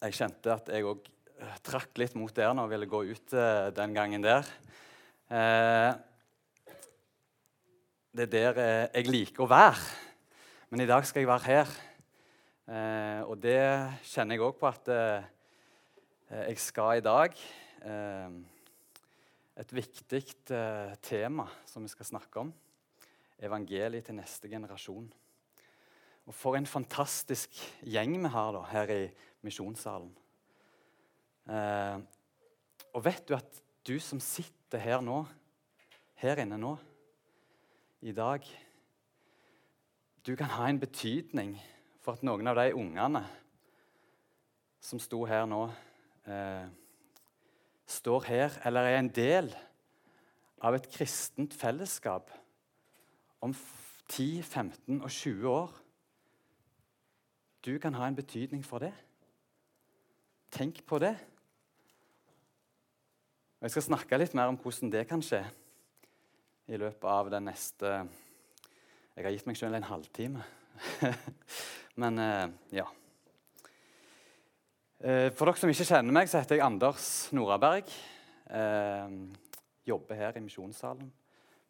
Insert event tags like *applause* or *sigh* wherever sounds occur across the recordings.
jeg kjente at jeg òg trakk litt mot der når jeg ville gå ut eh, den gangen der. Eh, det er der eh, jeg liker å være. Men i dag skal jeg være her. Eh, og det kjenner jeg òg på at eh, jeg skal i dag. Eh, et viktig tema som vi skal snakke om. Evangeliet til neste generasjon. Og For en fantastisk gjeng vi har da, her i misjonssalen. Eh, og vet du at du som sitter her nå, her inne nå, i dag Du kan ha en betydning for at noen av de ungene som sto her nå, eh, står her eller er en del av et kristent fellesskap om 10, 15 og 20 år. Du kan ha en betydning for det. Tenk på det. Og Jeg skal snakke litt mer om hvordan det kan skje i løpet av den neste Jeg har gitt meg selv en halvtime. *laughs* Men eh, ja. Eh, for dere som ikke kjenner meg, så heter jeg Anders Noraberg. Eh, jobber her i Misjonssalen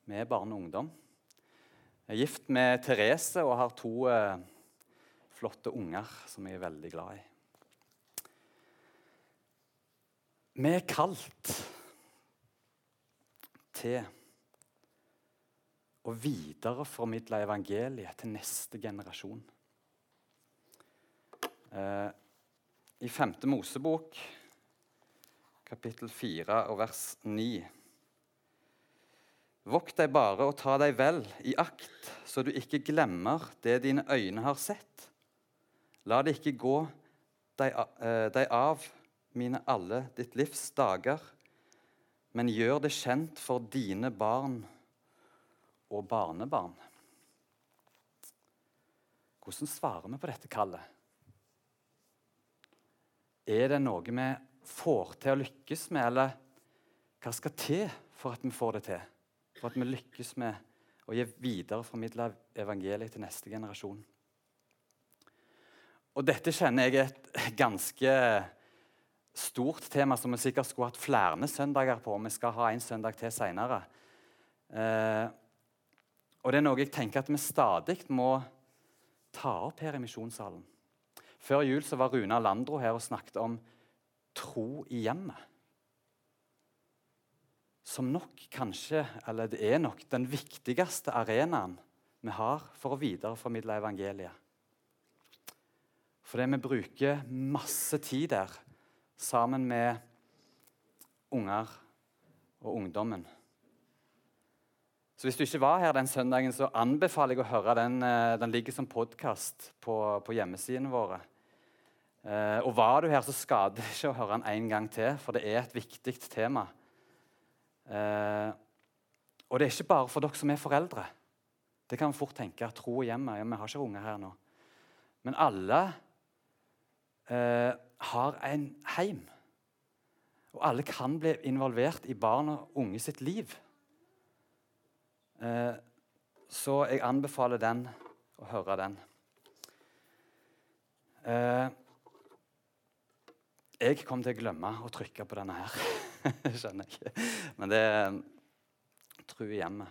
med barn og ungdom. Jeg er gift med Therese og har to flotte unger som jeg er veldig glad i. Vi er kalt til å videreformidle evangeliet til neste generasjon. Eh, I 5. Mosebok, kapittel 4 og vers 9 Vokt deg bare og ta deg vel i akt, så du ikke glemmer det dine øyne har sett. La det ikke gå deg, eh, av mine alle ditt livs dager, men gjør det kjent for dine barn og barnebarn. Hvordan svarer vi på dette kallet? Er det noe vi får til å lykkes med, eller hva skal til for at vi får det til? For at vi lykkes med å gi videreformidle evangeliet til neste generasjon? Og dette kjenner jeg et ganske stort tema som vi sikkert skulle hatt flere søndager på. Vi skal ha en søndag til seinere. Eh, og det er noe jeg tenker at vi stadig må ta opp her i misjonssalen. Før jul så var Runa Landro her og snakket om tro i hjemmet. Som nok kanskje, eller det er nok, den viktigste arenaen vi har for å videreformidle evangeliet. Fordi vi bruker masse tid der sammen med unger og ungdommen. Så Hvis du ikke var her den søndagen, så anbefaler jeg å høre den. Eh, den ligger som podkast på, på hjemmesidene våre. Eh, og var du her, så skader det ikke å høre den en gang til, for det er et viktig tema. Eh, og det er ikke bare for dere som er foreldre. Det kan vi fort tenke. Tro hjemme. Ja, vi har ikke unger her nå. Men alle eh, har en heim. Og alle kan bli involvert i barn og unge sitt liv. Eh, så jeg anbefaler den å høre den. Eh, jeg kom til å glemme å trykke på denne her. *laughs* Skjønner jeg ikke. Men det er tru i hjemme.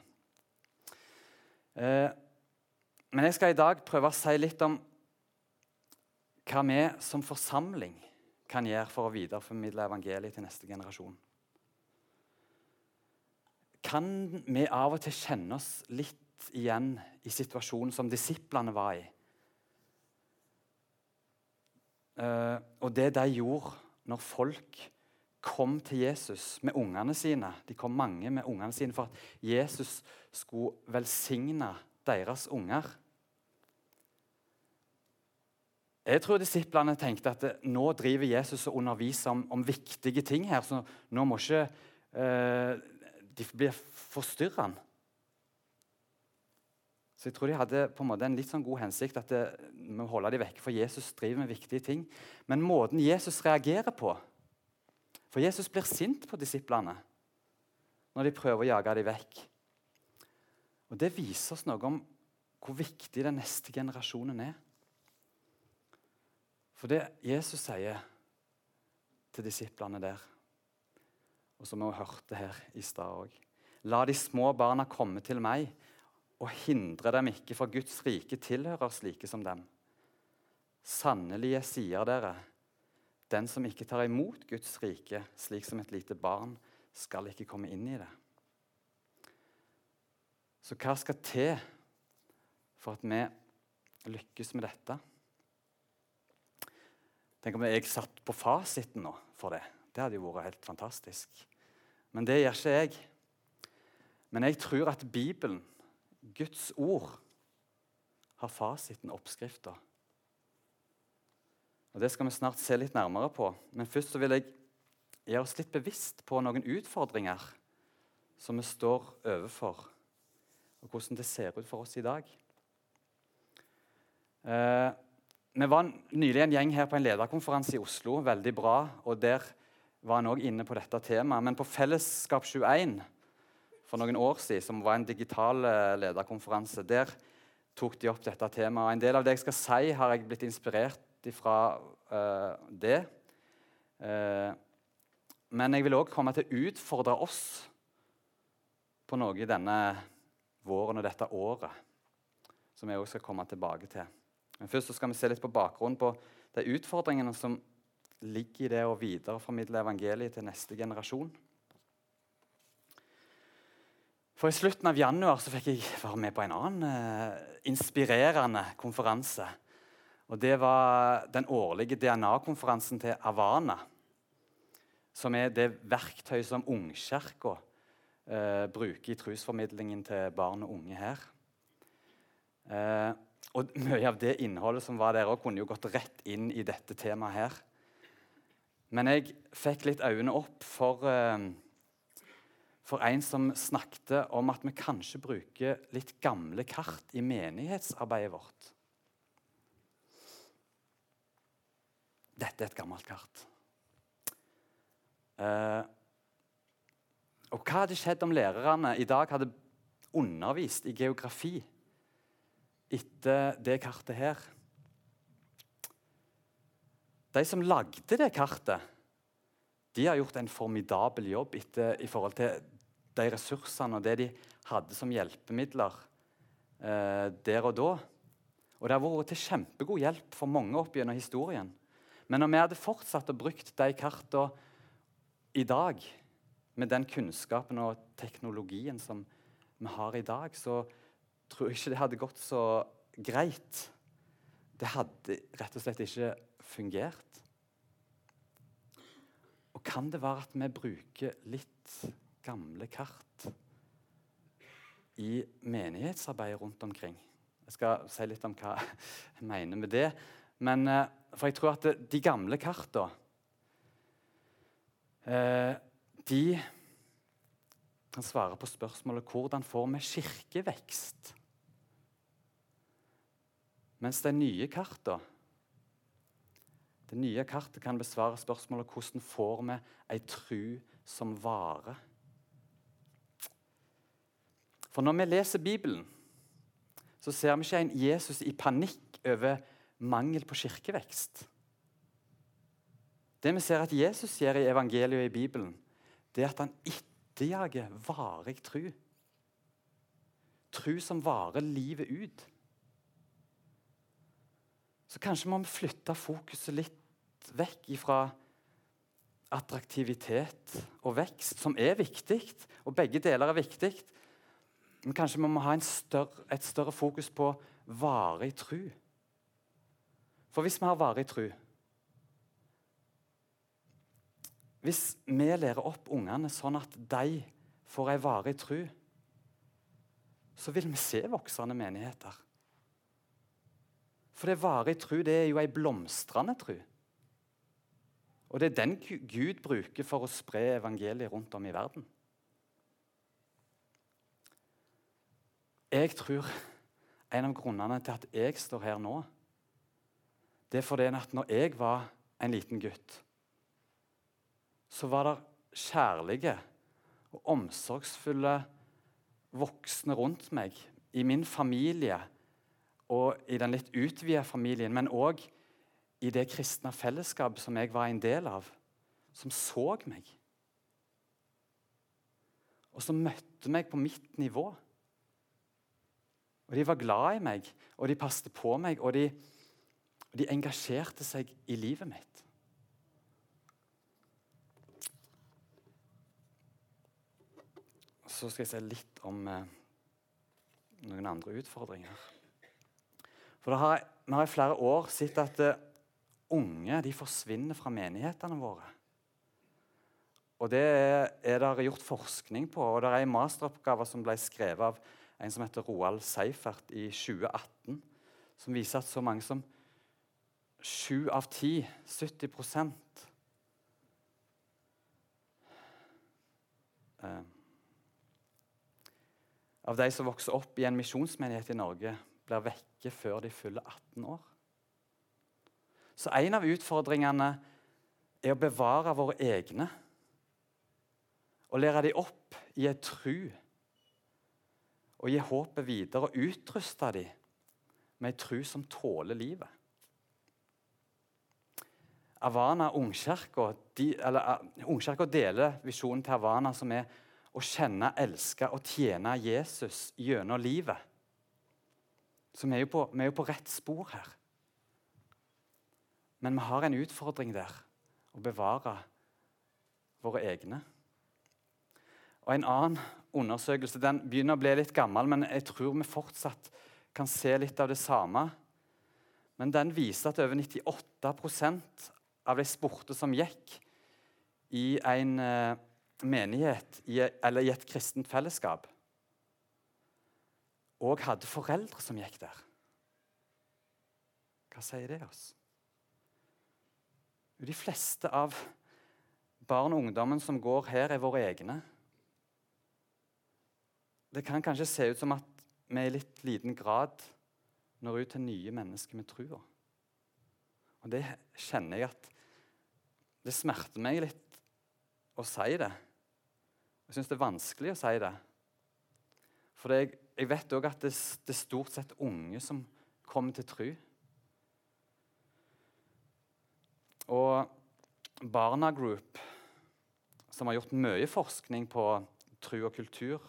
Eh, men jeg skal i dag prøve å si litt om hva vi som forsamling kan gjøre for å videreformidle evangeliet til neste generasjon. Kan vi av og til kjenne oss litt igjen i situasjonen som disiplene var i? Uh, og det de gjorde når folk kom til Jesus med ungene sine. De kom mange med ungene sine for at Jesus skulle velsigne deres unger. Jeg tror disiplene tenkte at nå driver Jesus og underviser om, om viktige ting her, så nå må ikke eh, de bli forstyrrende. Så jeg tror de hadde på en måte en litt sånn god hensikt at det, vi holde dem vekke, for Jesus driver med viktige ting. Men måten Jesus reagerer på For Jesus blir sint på disiplene når de prøver å jage dem vekk. Og Det viser oss noe om hvor viktig den neste generasjonen er. For det Jesus sier, til disiplene der. Og som vi hørte her i stad òg. La de små barna komme til meg, og hindre dem ikke, for Guds rike tilhører slike som dem. Sannelig, jeg sier dere, den som ikke tar imot Guds rike slik som et lite barn, skal ikke komme inn i det. Så hva skal til for at vi lykkes med dette? Tenk om jeg satt på fasiten nå for det. Det hadde jo vært helt fantastisk. Men det gjør ikke jeg. Men jeg tror at Bibelen, Guds ord, har fasiten, oppskrifta. Og Det skal vi snart se litt nærmere på. Men først så vil jeg gjøre oss litt bevisst på noen utfordringer som vi står overfor, og hvordan det ser ut for oss i dag. Eh, vi var nylig en gjeng her på en lederkonferanse i Oslo. Veldig bra. og Der var en òg inne på dette temaet. Men på Fellesskap 21 for noen år siden, som var en digital eh, lederkonferanse, der tok de opp dette temaet. En del av det jeg skal si, har jeg blitt inspirert fra uh, det. Uh, men jeg vil òg komme til å utfordre oss på noe i denne våren og dette året, som jeg også skal komme tilbake til. Men først skal vi se litt på bakgrunnen på de utfordringene som ligger i det å videreformidle evangeliet til neste generasjon. For I slutten av januar så fikk jeg være med på en annen eh, inspirerende konferanse. Og Det var den årlige DNA-konferansen til Avana. Som er det verktøyet som Ungkirka eh, bruker i trosformidlingen til barn og unge her. Eh, og Mye av det innholdet som var der, òg, kunne jo gått rett inn i dette temaet her. Men jeg fikk litt øynene opp for eh, for en som snakket om at vi kanskje bruker litt gamle kart i menighetsarbeidet vårt. Dette er et gammelt kart. Eh, og hva hadde skjedd om lærerne i dag hadde undervist i geografi etter det kartet her? De som lagde det kartet, de har gjort en formidabel jobb etter, i forhold til de ressursene og det de hadde som hjelpemidler eh, der og da. Og det har vært til kjempegod hjelp for mange opp gjennom historien. Men om vi hadde fortsatt å brukt de kartene i dag, med den kunnskapen og teknologien som vi har i dag, så tror ikke det hadde gått så greit. Det hadde rett og slett ikke fungert. Og kan det være at vi bruker litt gamle kart i menighetsarbeidet rundt omkring. Jeg skal si litt om hva jeg mener med det. Men, eh, for jeg tror at de gamle kartene eh, De kan svare på spørsmålet hvordan får vi kirkevekst? Mens de nye kartene det nye kartet kan besvare spørsmålet hvordan får vi ei tru som varer. For når vi leser Bibelen, så ser vi ikke en Jesus i panikk over mangel på kirkevekst. Det vi ser at Jesus gjør i evangeliet og i Bibelen, det er at han etterjager varig tru. Tru som varer livet ut. Så kanskje må vi flytte fokuset litt vekk ifra attraktivitet og vekst, som er viktig, og begge deler er viktig. Men kanskje vi må ha større, et større fokus på varig tru. For hvis vi har varig tru Hvis vi lærer opp ungene sånn at de får ei varig tru, så vil vi se voksende menigheter. For det varig tro det er jo ei blomstrende tro. Og det er den Gud bruker for å spre evangeliet rundt om i verden. Jeg tror en av grunnene til at jeg står her nå, det er fordi at når jeg var en liten gutt, så var det kjærlige og omsorgsfulle voksne rundt meg, i min familie og i den litt utvida familien, men òg i det kristne fellesskapet som jeg var en del av, som så meg. Og som møtte meg på mitt nivå. Og De var glad i meg, og de passet på meg, og de, de engasjerte seg i livet mitt. Så skal jeg se litt om eh, noen andre utfordringer. For har, Vi har i flere år sett at uh, unge de forsvinner fra menighetene våre. Og Det er det gjort forskning på. og Det er en masteroppgave som ble skrevet av en som heter Roald Seifert i 2018, som viser at så mange som sju av ti, 70 eh, av de som vokser opp i en misjonsmenighet i Norge, blir vekke før de fyller 18 år. Så en av utfordringene er å bevare våre egne. Og lære dem opp i ei tru. Og gi håpet videre og utruste dem med ei tru som tåler livet. Avana Ungkirka de, uh, deler visjonen til Havana, som er å kjenne, elske og tjene Jesus gjennom livet. Så vi er, på, vi er jo på rett spor her. Men vi har en utfordring der å bevare våre egne. Og En annen undersøkelse den begynner å bli litt gammel, men jeg tror vi fortsatt kan se litt av det samme. Men den viser at over 98% av de spurte som gikk i en eh, menighet eller i et kristent fellesskap, og hadde foreldre som gikk der. Hva sier det oss? De fleste av barn og ungdommen som går her, er våre egne. Det kan kanskje se ut som at vi i litt liten grad når ut til nye mennesker med trua. Og det kjenner jeg at Det smerter meg litt å si det. Jeg syns det er vanskelig å si det. For jeg, jeg vet òg at det, det, er stort sett unge som kommer til tru. Og Barna Group, som har gjort mye forskning på tru og kultur,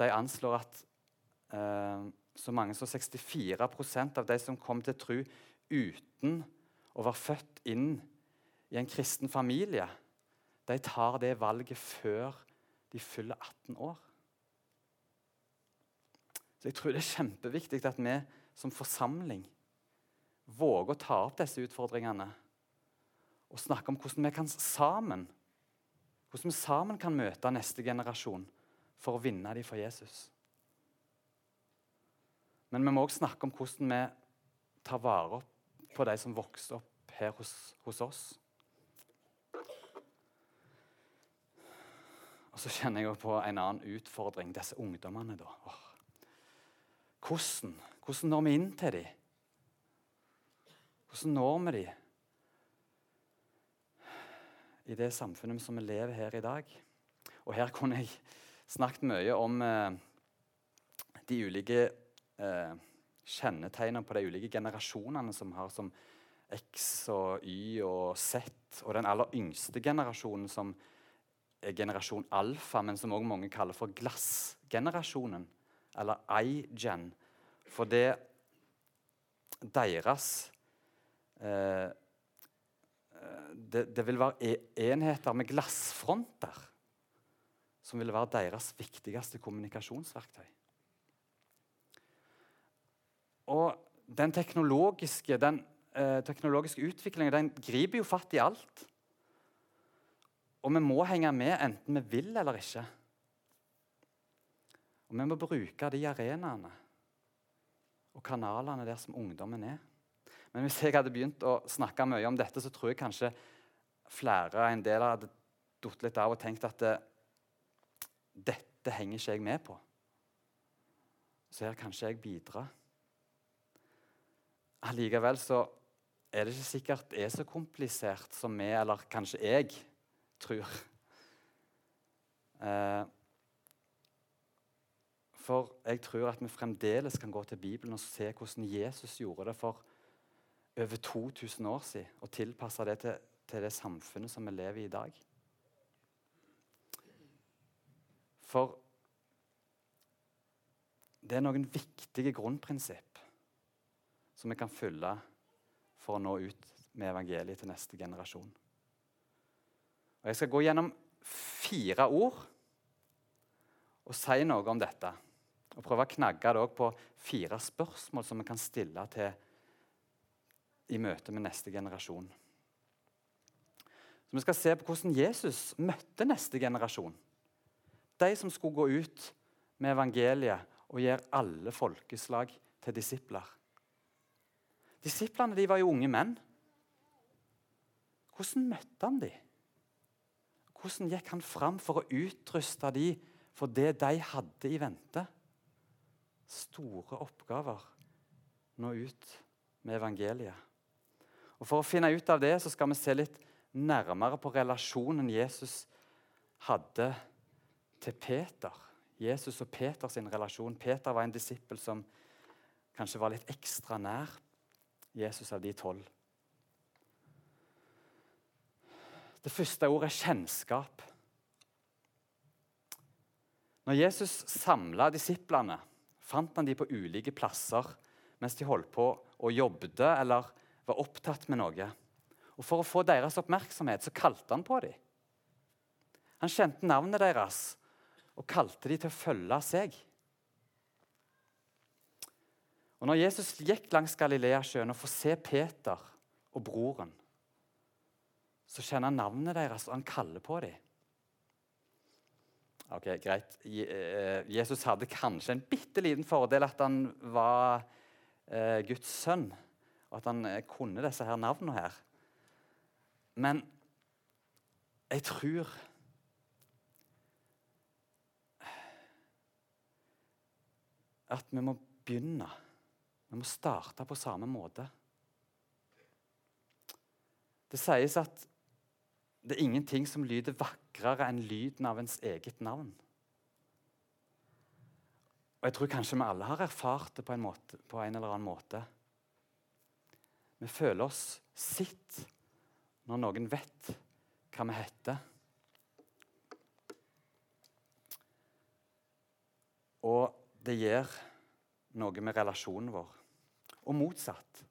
de anslår at eh, så mange som 64% av de som kom til tru uten å være født inn i en kristen familie, de tar det valget før de fyller 18 år. Så Jeg tror det er kjempeviktig at vi som forsamling våger å ta opp disse utfordringene og snakke om hvordan vi kan sammen hvordan vi sammen kan møte neste generasjon for å vinne dem for Jesus. Men vi må også snakke om hvordan vi tar vare på de som vokser opp her hos, hos oss. Og så kjenner jeg på en annen utfordring. Disse ungdommene, da. Åh. Hvordan? Hvordan når vi inn til dem? Hvordan når vi dem i det samfunnet som vi lever her i dag? Og her kunne jeg snakket mye om eh, de ulike eh, kjennetegnene på de ulike generasjonene som har som X og Y og Z, og den aller yngste generasjonen som er generasjon alfa, men som også mange kaller for glassgenerasjonen, eller iGen. For det deres eh, det, det, vil være e, enheter med glassfronter som vil være deres viktigste kommunikasjonsverktøy. Og den teknologiske, den, eh, teknologiske utviklingen den griper jo fatt i alt. Og vi må henge med enten vi vil eller ikke. Og vi må bruke de arenaene og kanalene der som ungdommen er. Men hvis jeg hadde begynt å snakke mye om dette, så tror jeg kanskje flere en del hadde datt litt av og tenkt at det, dette henger ikke jeg med på. Så her kan ikke jeg bidra. Allikevel så er det ikke sikkert det er så komplisert som vi, eller kanskje jeg, tror. Eh, for jeg tror at vi fremdeles kan gå til Bibelen og se hvordan Jesus gjorde det for over 2000 år siden, og tilpasse det til, til det samfunnet som vi lever i i dag. For det er noen viktige grunnprinsipp som vi kan følge for å nå ut med evangeliet til neste generasjon. Og Jeg skal gå gjennom fire ord og si noe om dette. Og prøve å knagge det på fire spørsmål som vi kan stille til i møte med neste generasjon. Så Vi skal se på hvordan Jesus møtte neste generasjon. De som skulle gå ut med evangeliet og gjøre alle folkeslag til disipler. Disiplene de var jo unge menn. Hvordan møtte han dem? Hvordan gikk han fram for å utruste dem for det de hadde i vente? Store oppgaver nå ut med evangeliet. Og For å finne ut av det så skal vi se litt nærmere på relasjonen Jesus hadde til Peter. Jesus og Peters relasjon. Peter var en disippel som kanskje var litt ekstra nær Jesus av de tolv. Det første ordet er kjennskap. Når Jesus samla disiplene, fant han de på ulike plasser mens de holdt på og jobbet eller var opptatt med noe. Og For å få deres oppmerksomhet så kalte han på dem. Han kjente navnet deres og kalte dem til å følge seg. Og når Jesus gikk langs Galileasjøen og får se Peter og broren, så kjenner han navnet deres, og han kaller på dem. Ok, Greit. Eh, Jesus hadde kanskje en bitte liten fordel at han var eh, Guds sønn, og at han eh, kunne disse her navnene her. Men jeg tror at vi må begynne. Vi må starte på samme måte. Det sies at det er ingenting som lyder vakrere enn lyden av ens eget navn. Og Jeg tror kanskje vi alle har erfart det på en, måte, på en eller annen måte. Vi føler oss sitt når noen vet hva vi heter. Og det gjør noe med relasjonen vår. Og motsatt.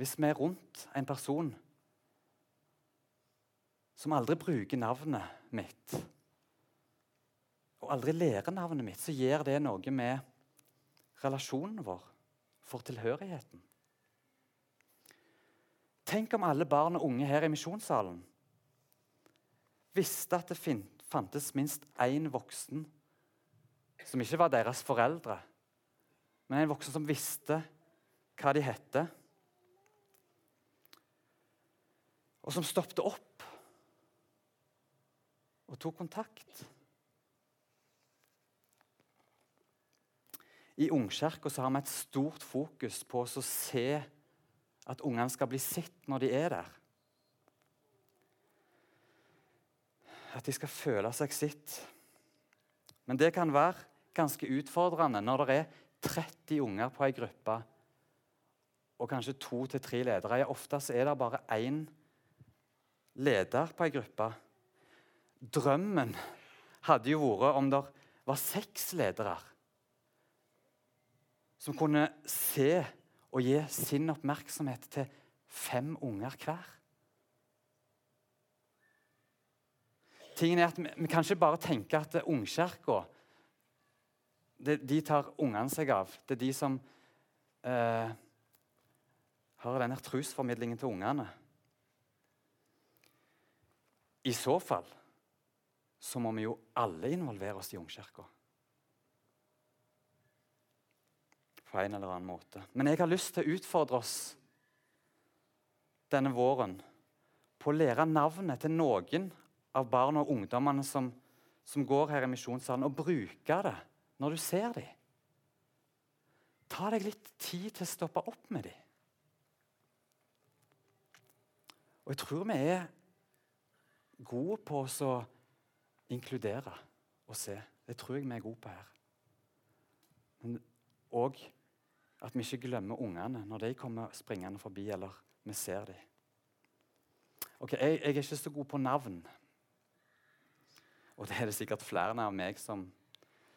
Hvis vi er rundt en person som aldri bruker navnet mitt, og aldri lærer navnet mitt, så gjør det noe med relasjonen vår for tilhørigheten. Tenk om alle barn og unge her i misjonssalen visste at det fantes minst én voksen som ikke var deres foreldre, men en voksen som visste hva de hette. Og som stoppet opp og tok kontakt. I Ungkirka har vi et stort fokus på å se at ungene skal bli sett når de er der. At de skal føle seg sitt. Men det kan være ganske utfordrende når det er 30 unger på ei gruppe og kanskje to til tre ledere. Ofte er det bare én leder på ei gruppe. Drømmen hadde jo vært om det var seks ledere som kunne se og gi sin oppmerksomhet til fem unger hver. Tingen er at Vi, vi kan ikke bare tenke at Ungkirka de tar ungene seg av. Det er de som eh, har denne trosformidlingen til ungene. I så fall så må vi jo alle involvere oss i Ungkirka. På en eller annen måte. Men jeg har lyst til å utfordre oss denne våren på å lære navnet til noen av barna og ungdommene som, som går her i misjonssalen, og bruke det når du ser dem. Ta deg litt tid til å stoppe opp med dem. Og jeg tror vi er gode på å inkludere og se. Det tror jeg vi er gode på her. Men òg at vi ikke glemmer ungene når de kommer springende forbi eller vi ser dem. Ok, jeg, jeg, er ikke så god på navn. Og det er det sikkert flere av meg som,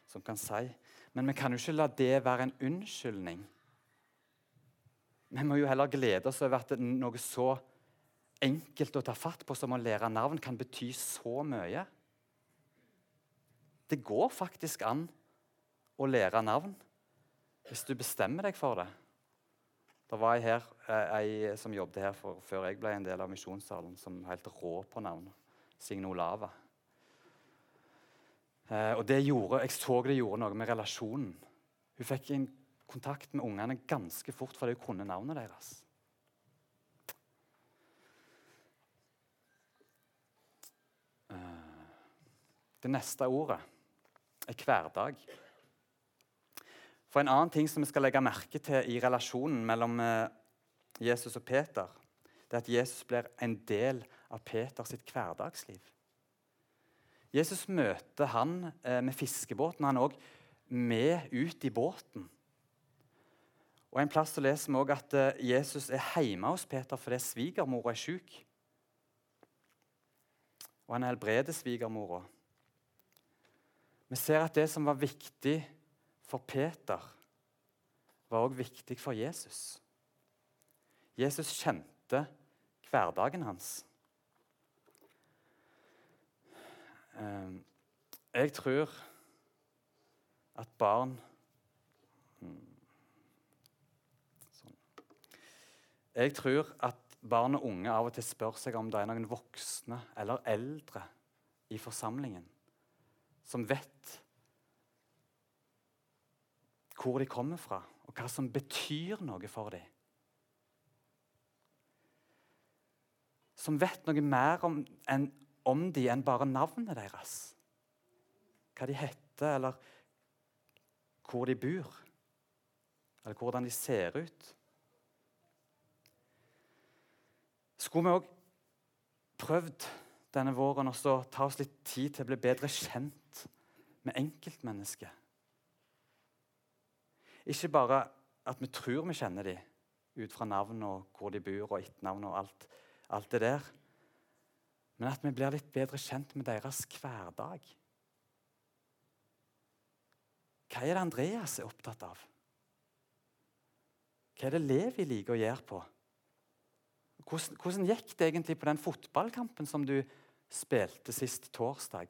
som kan si. Men vi kan jo ikke la det være en unnskyldning. Vi må jo heller glede oss over at noe så enkelt å ta fatt på som å lære navn kan bety så mye. Det går faktisk an å lære navn hvis du bestemmer deg for det. Det var ei, her, eh, ei som jobbet her for, før jeg ble en del av misjonssalen, som helt rå på navn. Signe Olava. Eh, og det gjorde, Jeg så det gjorde noe med relasjonen. Hun fikk en kontakt med ungene ganske fort fordi hun kunne navnet deres. Eh, det neste ordet hverdag. For En annen ting som vi skal legge merke til i relasjonen mellom eh, Jesus og Peter, det er at Jesus blir en del av Peters hverdagsliv. Jesus møter han eh, med fiskebåten. Han òg med ut i båten. Og En plass så leser vi at eh, Jesus er hjemme hos Peter fordi svigermora er syk. Og han helbreder svigermora. Vi ser at det som var viktig for Peter, var også viktig for Jesus. Jesus kjente hverdagen hans. Ehm, jeg tror at barn sånn. Jeg tror at barn og unge av og til spør seg om det er noen voksne eller eldre i forsamlingen som vet hvor de kommer fra, og hva som betyr noe for dem. Som vet noe mer om, en, om dem enn bare navnet deres. Hva de heter, eller hvor de bor. Eller hvordan de ser ut. Skulle vi òg prøvd denne våren også ta oss litt tid til å bli bedre kjent med enkeltmennesket? Ikke bare at vi tror vi kjenner dem ut fra navn og hvor de bor, og etternavn og alt, alt det der. Men at vi blir litt bedre kjent med deres hverdag. Hva er det Andreas er opptatt av? Hva er det Levi liker å gjøre på? Hvordan, hvordan, gikk det egentlig på den fotballkampen som du spilte sist torsdag?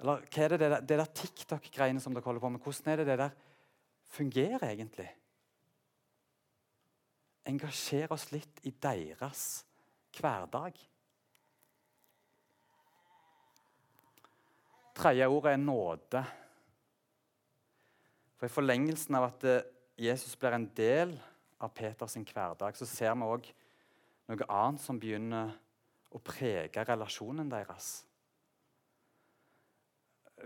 Eller hva er det, det der, det der TikTok-greiene som dere holder på med? Hvordan er det det der fungerer egentlig? Engasjer oss litt i deres hverdag. Tredje ordet er nåde. For I forlengelsen av at eh, Jesus blir en del av Peters hverdag, så ser vi òg noe annet som begynner å prege relasjonen deres.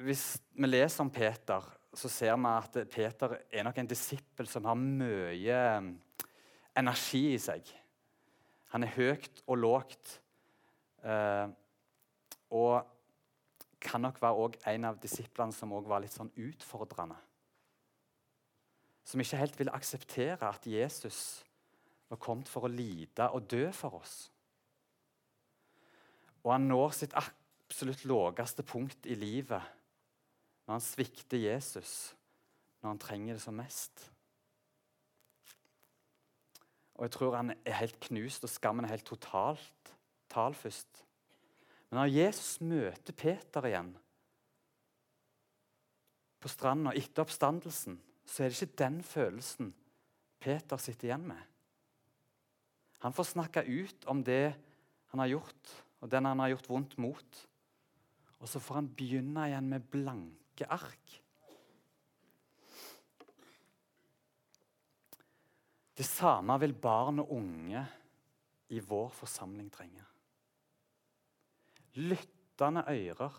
Hvis vi leser om Peter, så ser vi at Peter er nok en disippel som har mye eh, energi i seg. Han er høyt og lågt. Eh, og kan nok være en av disiplene som var litt sånn utfordrende. Som ikke helt ville akseptere at Jesus var kommet for å lide og dø for oss. Og han når sitt absolutt laveste punkt i livet når han svikter Jesus når han trenger det som mest. Og jeg tror han er helt knust, og skammen er helt totalt talførst. Men når Jesus møter Peter igjen på stranda etter oppstandelsen, så er det ikke den følelsen Peter sitter igjen med. Han får snakke ut om det han har gjort, og den han har gjort vondt mot. Og så får han begynne igjen med blanke ark. Det samme vil barn og unge i vår forsamling trenge. Lyttende ører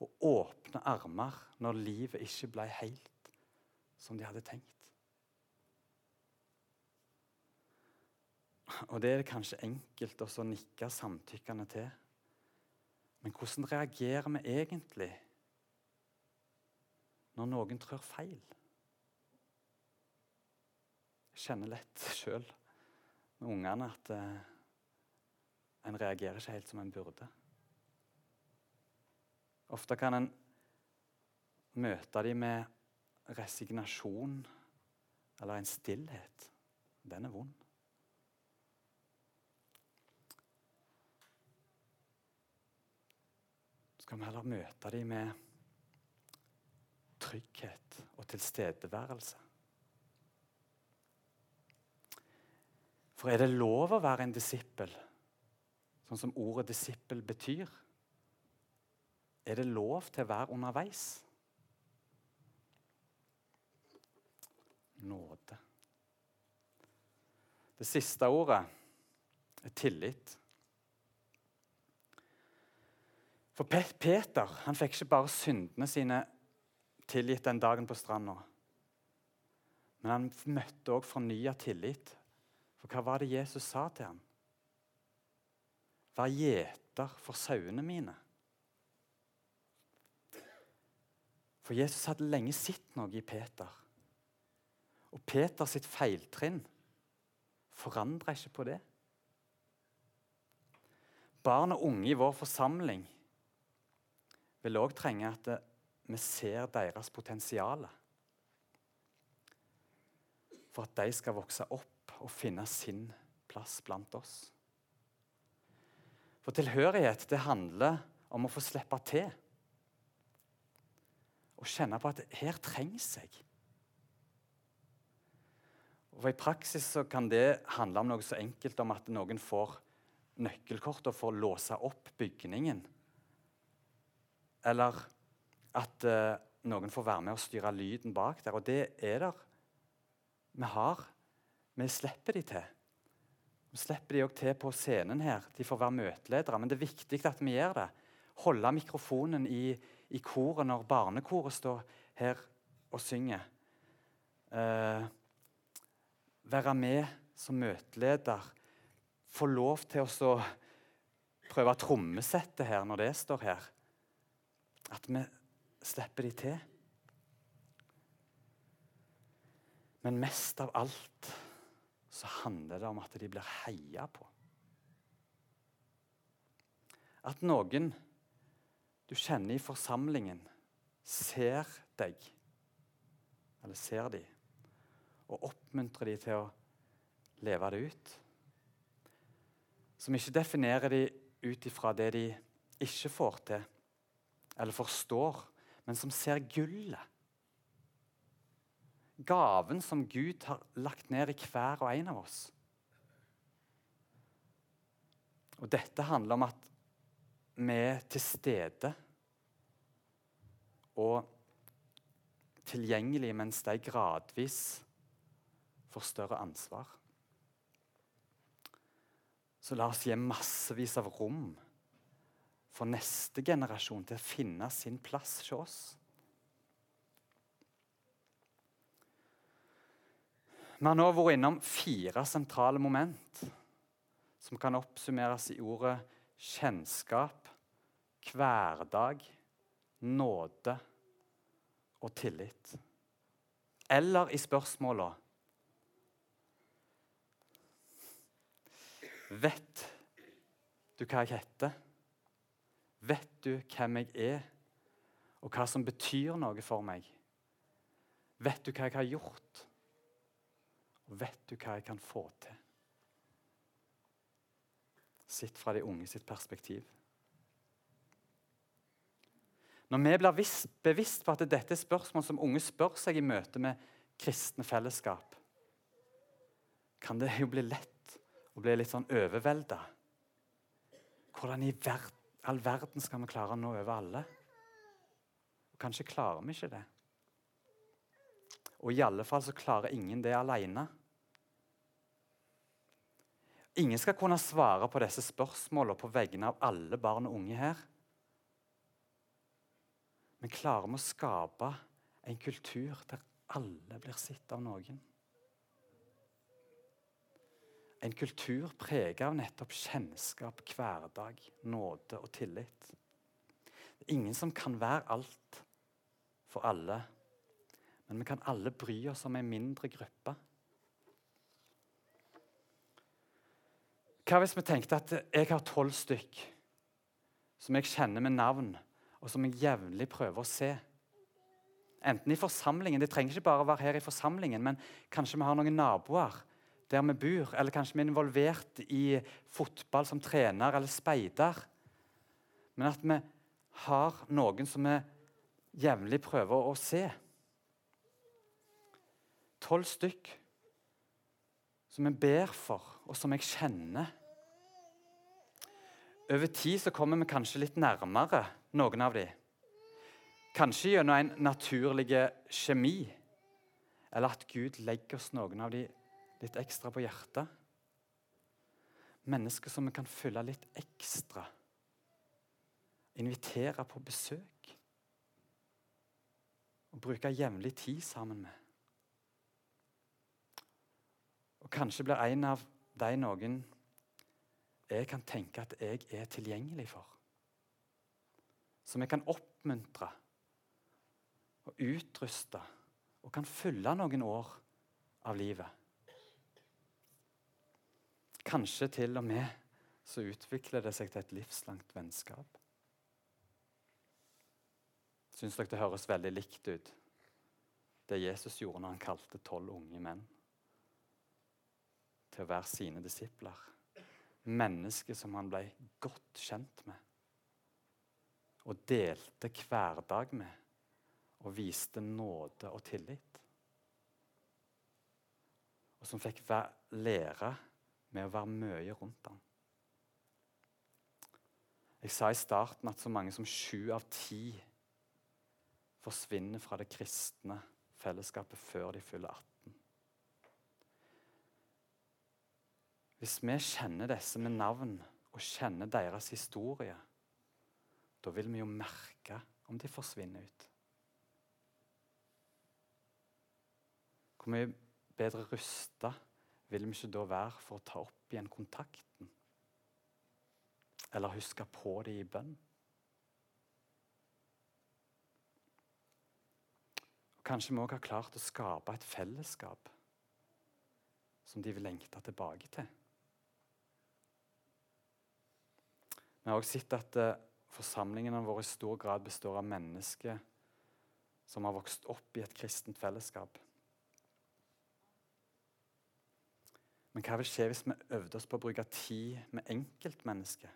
og åpne armer når livet ikke ble helt som de hadde tenkt. Og det er det kanskje enkelt å nikke samtykkende til. Men hvordan reagerer vi egentlig når noen trør feil? Jeg kjenner lett *laughs* sjøl med ungene at eh, en reagerer ikke helt som en burde. Ofte kan en møte dem med resignasjon eller en stillhet. Den er vond. Så kan vi heller møte dem med trygghet og tilstedeværelse. For er det lov å være en disippel, sånn som ordet disippel betyr? Er det lov til å være underveis? Nåde. Det siste ordet er tillit. For Peter han fikk ikke bare syndene sine tilgitt den dagen på stranda. Men han møtte òg fornya tillit. For hva var det Jesus sa til ham? Vær gjeter for sauene mine. For Jesus hadde lenge sett noe i Peter. Og Peter sitt feiltrinn forandrer ikke på det. Barn og unge i vår forsamling vil òg trenge at vi ser deres potensial. For at de skal vokse opp og finne sin plass blant oss. For tilhørighet det handler om å få slippe til. Og kjenne på at her trengs jeg. Og I praksis kan det handle om noe så enkelt om at noen får nøkkelkort og får låse opp bygningen. Eller at uh, noen får være med og styre lyden bak der. Og det er der. Vi har Vi slipper de til. Vi slipper de òg til på scenen her. De får være møteledere. Men det er viktig at vi gjør det. Holde mikrofonen i, i koret når barnekoret står her og synger. Eh, være med som møteleder. Få lov til å prøve trommesettet her når det står her. At vi slipper de til. Men mest av alt så handler det om at de blir heia på. At noen du kjenner i forsamlingen, ser deg, eller ser de, og oppmuntrer de til å leve det ut. Som ikke definerer de ut ifra det de ikke får til eller forstår, men som ser gullet. Gaven som Gud har lagt ned i hver og en av oss. Og Dette handler om at vi er til stede og tilgjengelige mens de gradvis får større ansvar. Så la oss gi massevis av rom for neste generasjon til å finne sin plass hos oss. Vi har nå vært innom fire sentrale moment som kan oppsummeres i ordet kjennskap, hverdag, nåde og tillit. Eller i spørsmåla Vet du hva jeg heter? Vet du hvem jeg er, og hva som betyr noe for meg? Vet du hva jeg har gjort? Og vet du hva jeg kan få til? Sitt fra de unge sitt perspektiv. Når vi blir bevisst på at dette er spørsmål som unge spør seg i møte med kristne fellesskap, kan det jo bli lett å bli litt sånn overvelda. Hvordan i verden all verden skal vi klare å nå over alle? Og Kanskje klarer vi ikke det. Og i alle fall så klarer ingen det alene. Ingen skal kunne svare på disse spørsmålene på vegne av alle barn og unge her. Men klarer vi å skape en kultur der alle blir sett av noen? En kultur preget av nettopp kjennskap, hverdag, nåde og tillit. Det er ingen som kan være alt for alle, men vi kan alle bry oss om en mindre gruppe. Hva hvis vi tenkte at jeg har tolv stykk som jeg kjenner med navn, og som jeg jevnlig prøver å se? Enten i forsamlingen, Det trenger ikke bare å være her i forsamlingen, men kanskje vi har noen naboer der vi bor, eller kanskje vi er involvert i fotball som trener eller speider. Men at vi har noen som vi jevnlig prøver å se. Tolv stykk som jeg ber for, og som jeg kjenner. Over tid så kommer vi kanskje litt nærmere noen av dem. Kanskje gjennom en naturlig kjemi, eller at Gud legger oss noen av dem litt ekstra på hjertet. Mennesker som vi kan følge litt ekstra. Invitere på besøk. Og bruke jevnlig tid sammen med. Og Kanskje blir en av de noen jeg kan tenke at jeg er tilgjengelig for. Som jeg kan oppmuntre og utruste og kan fylle noen år av livet. Kanskje til og med så utvikler det seg til et livslangt vennskap. Syns dere det høres veldig likt ut, det Jesus gjorde når han kalte tolv unge menn til å være sine disipler? Mennesker som han ble godt kjent med og delte hverdag med og viste nåde og tillit. Og som fikk lære med å være mye rundt ham. Jeg sa i starten at så mange som sju av ti forsvinner fra det kristne fellesskapet før de fyller 18. Hvis vi kjenner disse med navn og kjenner deres historie, da vil vi jo merke om de forsvinner ut. Hvor mye bedre rusta vil vi ikke da være for å ta opp igjen kontakten? Eller huske på det i bønn? Og Kanskje vi òg har klart å skape et fellesskap som de vil lengte tilbake til. Vi har også sett at uh, forsamlingene våre i stor grad består av mennesker som har vokst opp i et kristent fellesskap. Men hva vil skje hvis vi øvde oss på å bruke tid med enkeltmennesket?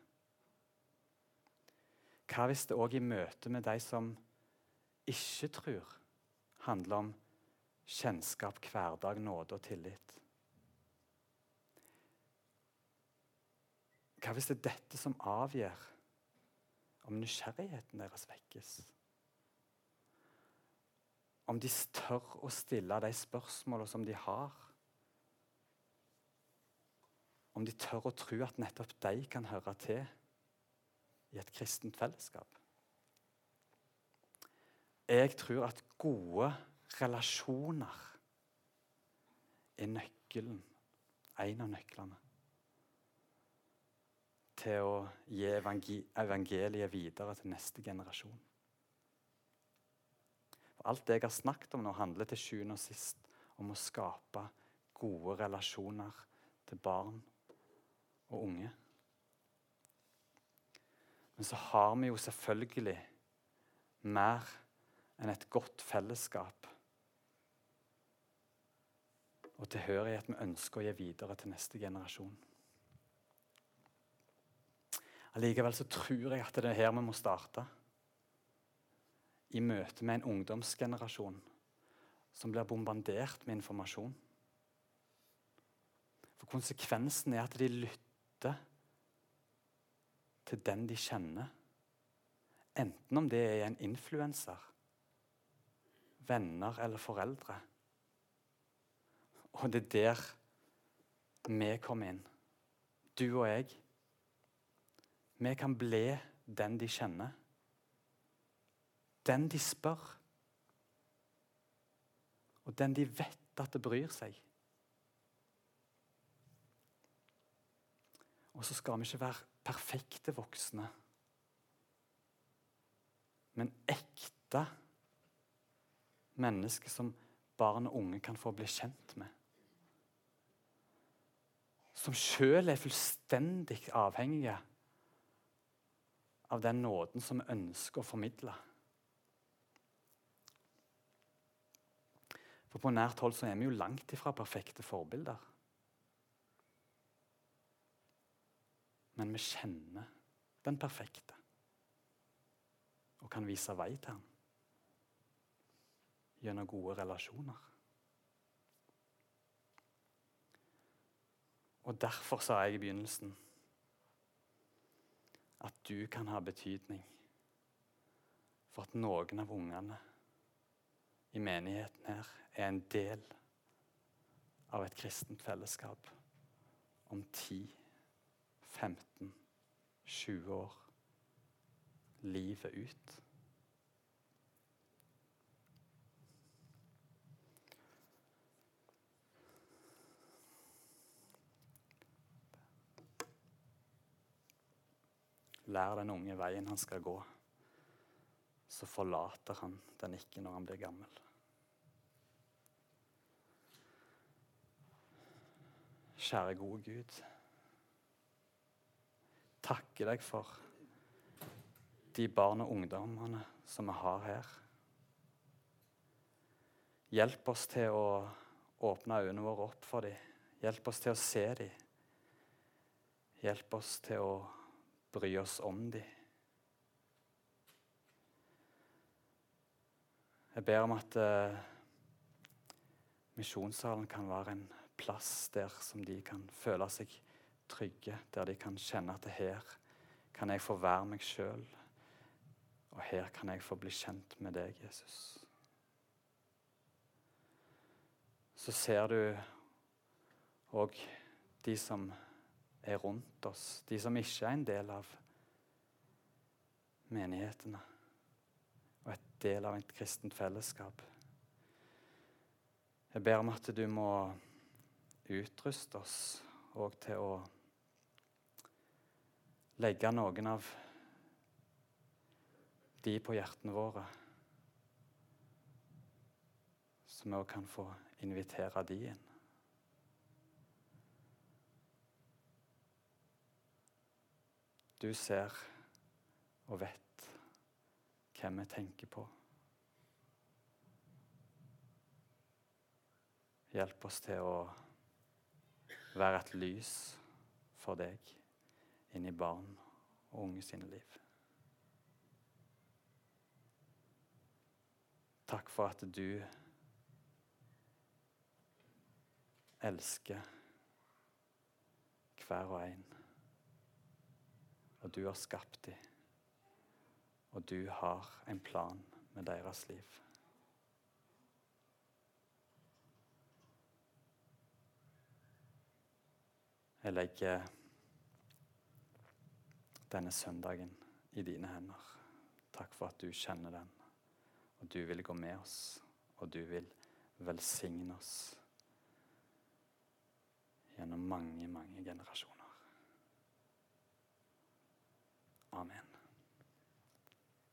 Hva hvis det òg i møte med de som ikke tror, handler om kjennskap, hverdag, nåde og tillit? Hva hvis det er dette som avgjør om nysgjerrigheten deres vekkes? Om de tør å stille de spørsmålene som de har? om de tør å tro at nettopp de kan høre til i et kristent fellesskap. Jeg tror at gode relasjoner er nøkkelen, en av nøklene, til å gi evangeliet videre til neste generasjon. For alt det jeg har snakket om nå, handler til sjuende og sist om å skape gode relasjoner til barn og unge. Men så har vi jo selvfølgelig mer enn et godt fellesskap og tilhørighet vi ønsker å gi videre til neste generasjon. Allikevel så tror jeg at det er her vi må starte. I møte med en ungdomsgenerasjon som blir bombardert med informasjon. For Konsekvensen er at de lytter til den de kjenner. Enten om det er en influenser, venner eller foreldre. Og det er der vi kommer inn, du og jeg. Vi kan bli den de kjenner. Den de spør. Og den de vet at det bryr seg. Og så skal vi ikke være perfekte voksne, men ekte mennesker som barn og unge kan få bli kjent med. som sjøl er fullstendig avhengige av den nåden som vi ønsker å formidle. For på nært hold så er vi jo langt ifra perfekte forbilder. Men vi kjenner den perfekte og kan vise vei til ham gjennom gode relasjoner. Og Derfor sa jeg i begynnelsen at du kan ha betydning for at noen av ungene i menigheten her er en del av et kristent fellesskap om 10, 15, 20 år. Livet ut. Lær den unge veien han skal gå. Så forlater han den ikke når han blir gammel. Kjære, gode Gud. Takker deg for de barn og ungdommene som vi har her. Hjelp oss til å åpne øynene våre opp for dem. Hjelp oss til å se dem. Hjelp oss til å bry oss om dem. Jeg ber om at eh, misjonssalen kan være en plass der som de kan føle seg trygge, der de kan kjenne at her kan jeg få være meg sjøl, og her kan jeg få bli kjent med deg, Jesus. Så ser du òg de som er rundt oss, de som ikke er en del av menighetene og et del av et kristent fellesskap. Jeg ber om at du må utruste oss òg til å legge noen av de på hjertene våre, så vi òg kan få invitere de inn. Du ser og vet hvem vi tenker på. Hjelp oss til å være et lys for deg inn i barn og unge sine liv. Takk for at du elsker hver og en og du har skapt dem. Og du har en plan med deres liv. Jeg legger denne søndagen i dine hender. Takk for at du kjenner den, og du vil gå med oss, og du vil velsigne oss gjennom mange, mange generasjoner. Amen.